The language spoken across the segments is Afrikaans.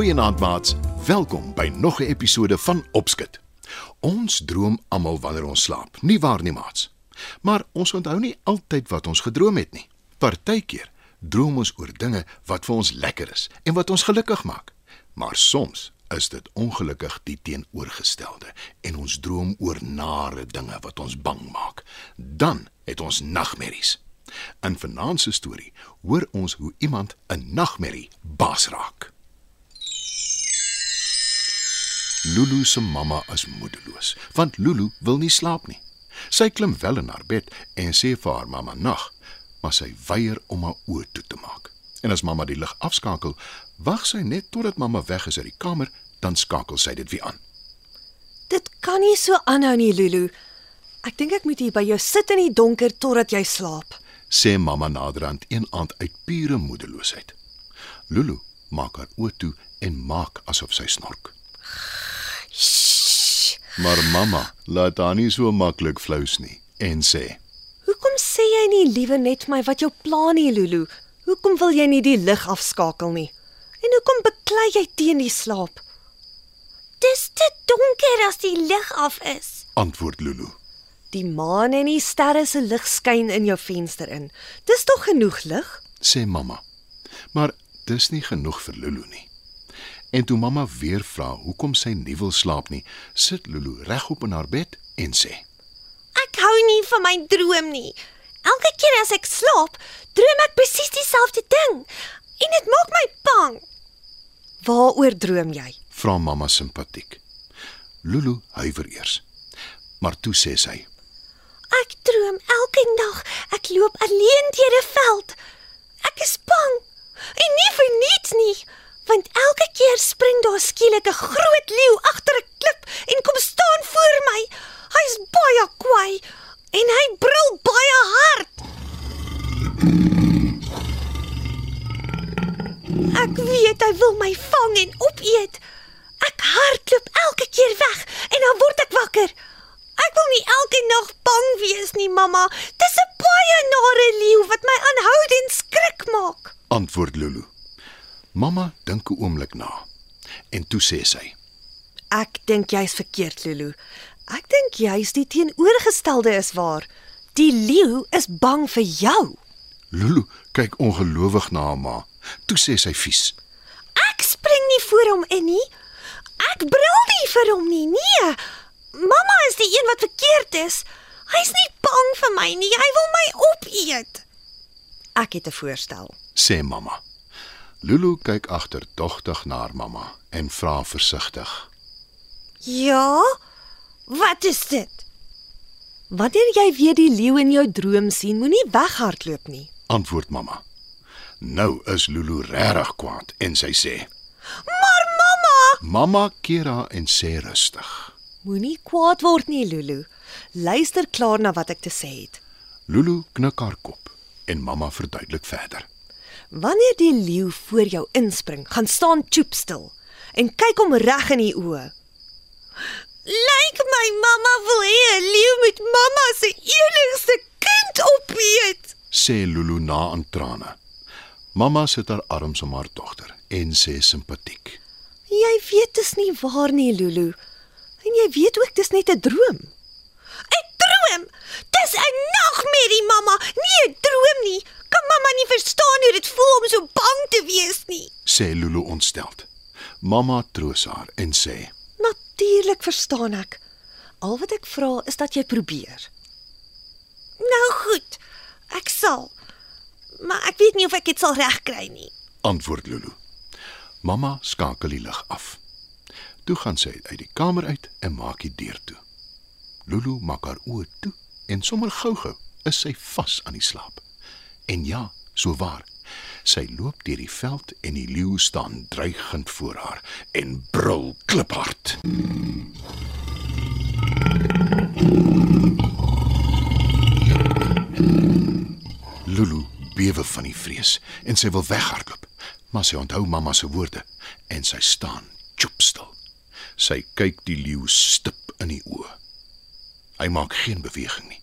Goeienaand maats, welkom by nog 'n episode van Opskit. Ons droom almal wanneer ons slaap, nie waar nie maats? Maar ons onthou nie altyd wat ons gedroom het nie. Partykeer droom ons oor dinge wat vir ons lekker is en wat ons gelukkig maak. Maar soms is dit ongelukkig die teenoorgestelde en ons droom oor nare dinge wat ons bang maak. Dan het ons nagmerries. In vanaand se storie hoor ons hoe iemand 'n nagmerrie baas raak. Lulu se mamma is moedeloos, want Lulu wil nie slaap nie. Sy klim wel in haar bed en sê vir haar mamma nag, maar sy weier om haar oë toe te maak. En as mamma die lig afskakel, wag sy net totdat mamma weg is uit die kamer, dan skakel sy dit weer aan. Dit kan nie so aanhou nie, Lulu. Ek dink ek moet hier by jou sit in die donker totdat jy slaap. Sê mamma naderhand een aand uit pure moedeloosheid. Lulu maak haar oë toe en maak asof sy snork. Maar mamma laat haar nie so maklik flous nie en sê: Hoekom sê jy nie liewe net vir my wat jou plan nie, Lulu? Hoekom wil jy nie die lig afskakel nie? En hoekom beklei jy teen die slaap? Dis te donker as die lig af is. Antwoord Lulu. Die maan en die sterre se lig skyn in jou venster in. Dis tog genoeg lig? Sê mamma. Maar dis nie genoeg vir Lulu nie. En toe mamma weer vra hoekom sy nie wil slaap nie, sit Lulu regop in haar bed en sê: Ek hou nie van my droom nie. Elke keer as ek slaap, droom ek presies dieselfde ding en dit maak my bang. Waaroor droom jy? Vra mamma simpatiek. Lulu huiwer eers. Maar toe sê sy: Ek droom elke nag ek loop alleen deur 'n veld. Ek is bang en nie vir niets nie, want elke keer spring daar skielik 'n groot leeu agter 'n klip en kom staan voor my. Hy's baie kwaai en hy brul baie hard. Ek weet hy wil my vang en opeet. Ek hardloop elke keer weg en dan word ek wakker. Ek wil nie elke nag bang wees nie, mamma. Dis 'n baie nare leeu wat my aanhoudend skrik maak. Antwoord Lulu. Mamma dink 'n oomblik na. En toe sê sy: Ek dink jy's verkeerd, Lulu. Ek dink jy's die teenoorgestelde is waar. Die leeu is bang vir jou. Lulu kyk ongelowig na haar ma. Toe sê sy vies: Ek spring nie voor hom in nie. Ek brul nie vir hom nie. Nee. Mamma is die een wat verkeerd is. Hy's nie bang vir my nie. Hy wil my opeet. Ek het 'n voorstel. sê mamma. Lulu kyk agterdogtig na haar mamma en vra versigtig: Ja? Wat is dit? Wanneer jy weer die leeu in jou droom sien, moenie weghardloop nie. Antwoord mamma. Nou is Lulu regtig kwaad en sy sê: Maar mamma, "Mamma keer haar en sê rustig." Moenie kwaad word nie, Lulu. Luister klaar na wat ek te sê het. Lulu knik haar kop en mamma verduidelik verder. Wanneer die leeu voor jou inspring, gaan staan choop stil en kyk hom reg in die oë. lyk my mamma wil hê 'n leeu moet mamma se enigste kind opeet. sê Lulu na aan trane. Mamma sit haar arms om haar dogter en sê simpatiek: Jy weet dit is nie waar nie, Lulu. En jy weet ook dis net 'n droom. 'n Droom. Dis 'n nagmerrie, mamma, nie 'n droom nie. Kan mamma nie verstaan hoe dit voel om so bang te wees nie? sê Lulu ontsteld. Mamma troos haar en sê: Natuurlik verstaan ek. Al wat ek vra is dat jy probeer. Nou goed. Ek sal. Maar ek weet nie of ek dit sal regkry nie. Antwoord Lulu. Mamma skakel die lig af. Toe gaan sy uit die kamer uit en maak die deur toe. Lulu maak haar oë toe en sommer gou-gou is sy vas aan die slaap. En ja, so waar. Sy loop deur die veld en die leeu staan dreigend voor haar en brul kliphard. Lulu bewe van die vrees en sy wil weghardloop, maar sy onthou mamma se woorde en sy staan choopstil. Sy kyk die leeu stip in die oë. Hy maak geen beweging nie.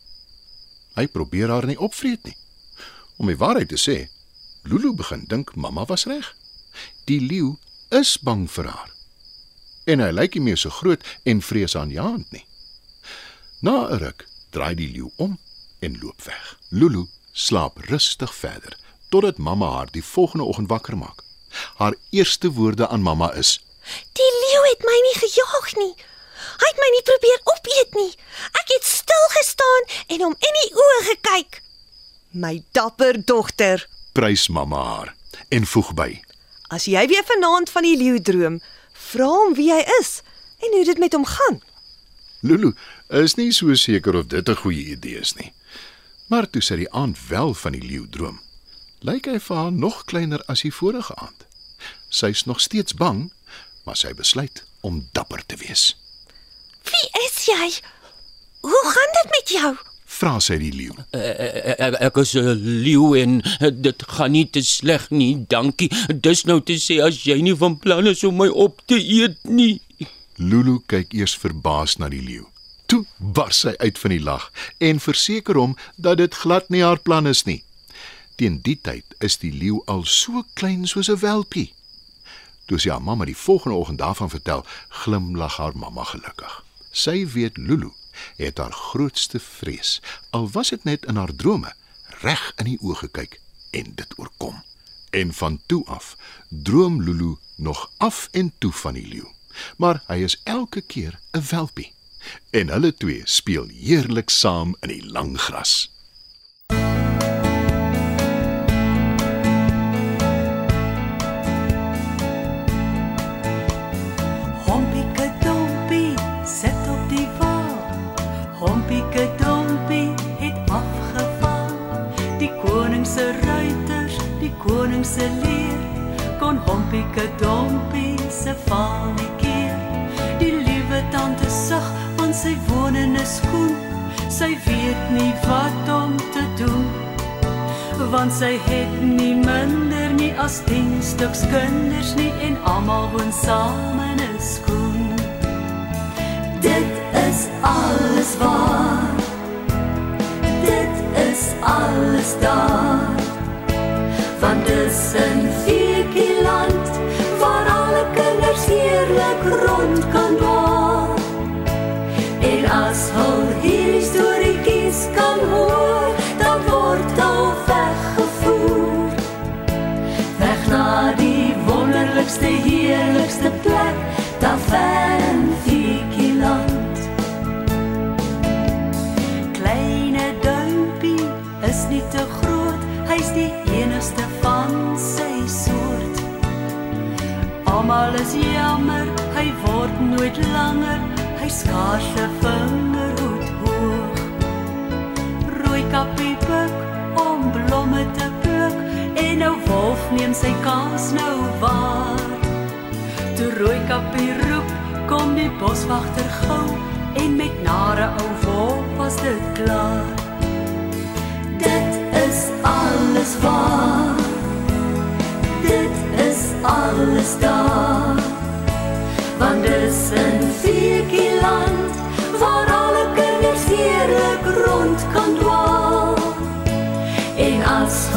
Hy probeer haar nie opvreet nie. Om die waarheid te sê, Lulu begin dink mamma was reg. Die leeu is bang vir haar. En hy lyk nie meer so groot en vreesaanjaend nie. Na 'n ruk draai die leeu om en loop weg. Lulu slaap rustig verder totdat mamma haar die volgende oggend wakker maak. Haar eerste woorde aan mamma is: Die leeu het my nie gejaag nie. Hy het my nie probeer opeet nie. Ek het stil gestaan en hom in die oë gekyk. My dapper dogter, Prys mamma haar en voeg by: as jy weer vanaand van die leeu droom, vra hom wie hy is en hoe dit met hom gaan. Lulu is nie so seker of dit 'n goeie idee is nie. Maar toe sy die aand wel van die leeu droom, lyk hy vir haar nog kleiner as die vorige aand. Sy's nog steeds bang, maar sy besluit om dapper te wees. Wie is jy? Hoe gaan dit met jou? Vra sy die leeu. Ek, ek is 'n leeu en eh, dit gaan nie te sleg nie, dankie. Dis nou te sê as jy nie van plan is om my op te eet nie. Lulu kyk eers verbaas na die leeu. Toe bars sy uit van die lag en verseker hom dat dit glad nie haar plan is nie. Teen die tyd is die leeu al so klein soos 'n welpie. Toe sy haar mamma die volgende oggend daarvan vertel, glimlag haar mamma gelukkig. Sy weet Lulu het haar grootste vrees, al was dit net in haar drome, reg in die oë gekyk en dit oorkom. En van toe af droom Lulu nog af en toe van die leeu. Maar hy is elke keer 'n welpie. En hulle twee speel heerlik saam in die lang gras. Hompieke se leer kon Hompieke dompie se val nie keer. Die liewe tante sug want sy woon in 'n skoen. Sy weet nie wat om te doen want sy het nie minder nie as 10 stuks kinders nie en almal woon saam in 'n skoen. Dit is alles waar. Dit is alles daar. Want dis 'n feekie land waar alle kinders heerlik rond kan dwaal. En as hul hierdie storieetjies kan hoor, dan word al weggevoer. Weg na die wonderlikste, heerlikste plek, Almal is jammer, hy word nooit langer, hy skaars 'n vingerhoed hoog. Rooi kappie buk om blomme te pluk en nou wolf neem sy kans nou waar. Toe rooi kappie roep, kom die boswagter gou en met nare ou wolf was dit klaar. Dit is alles waar. Dit is alles daar. Dis 'n feekie land waar alle kinders heerlik rond kan dwaal. En as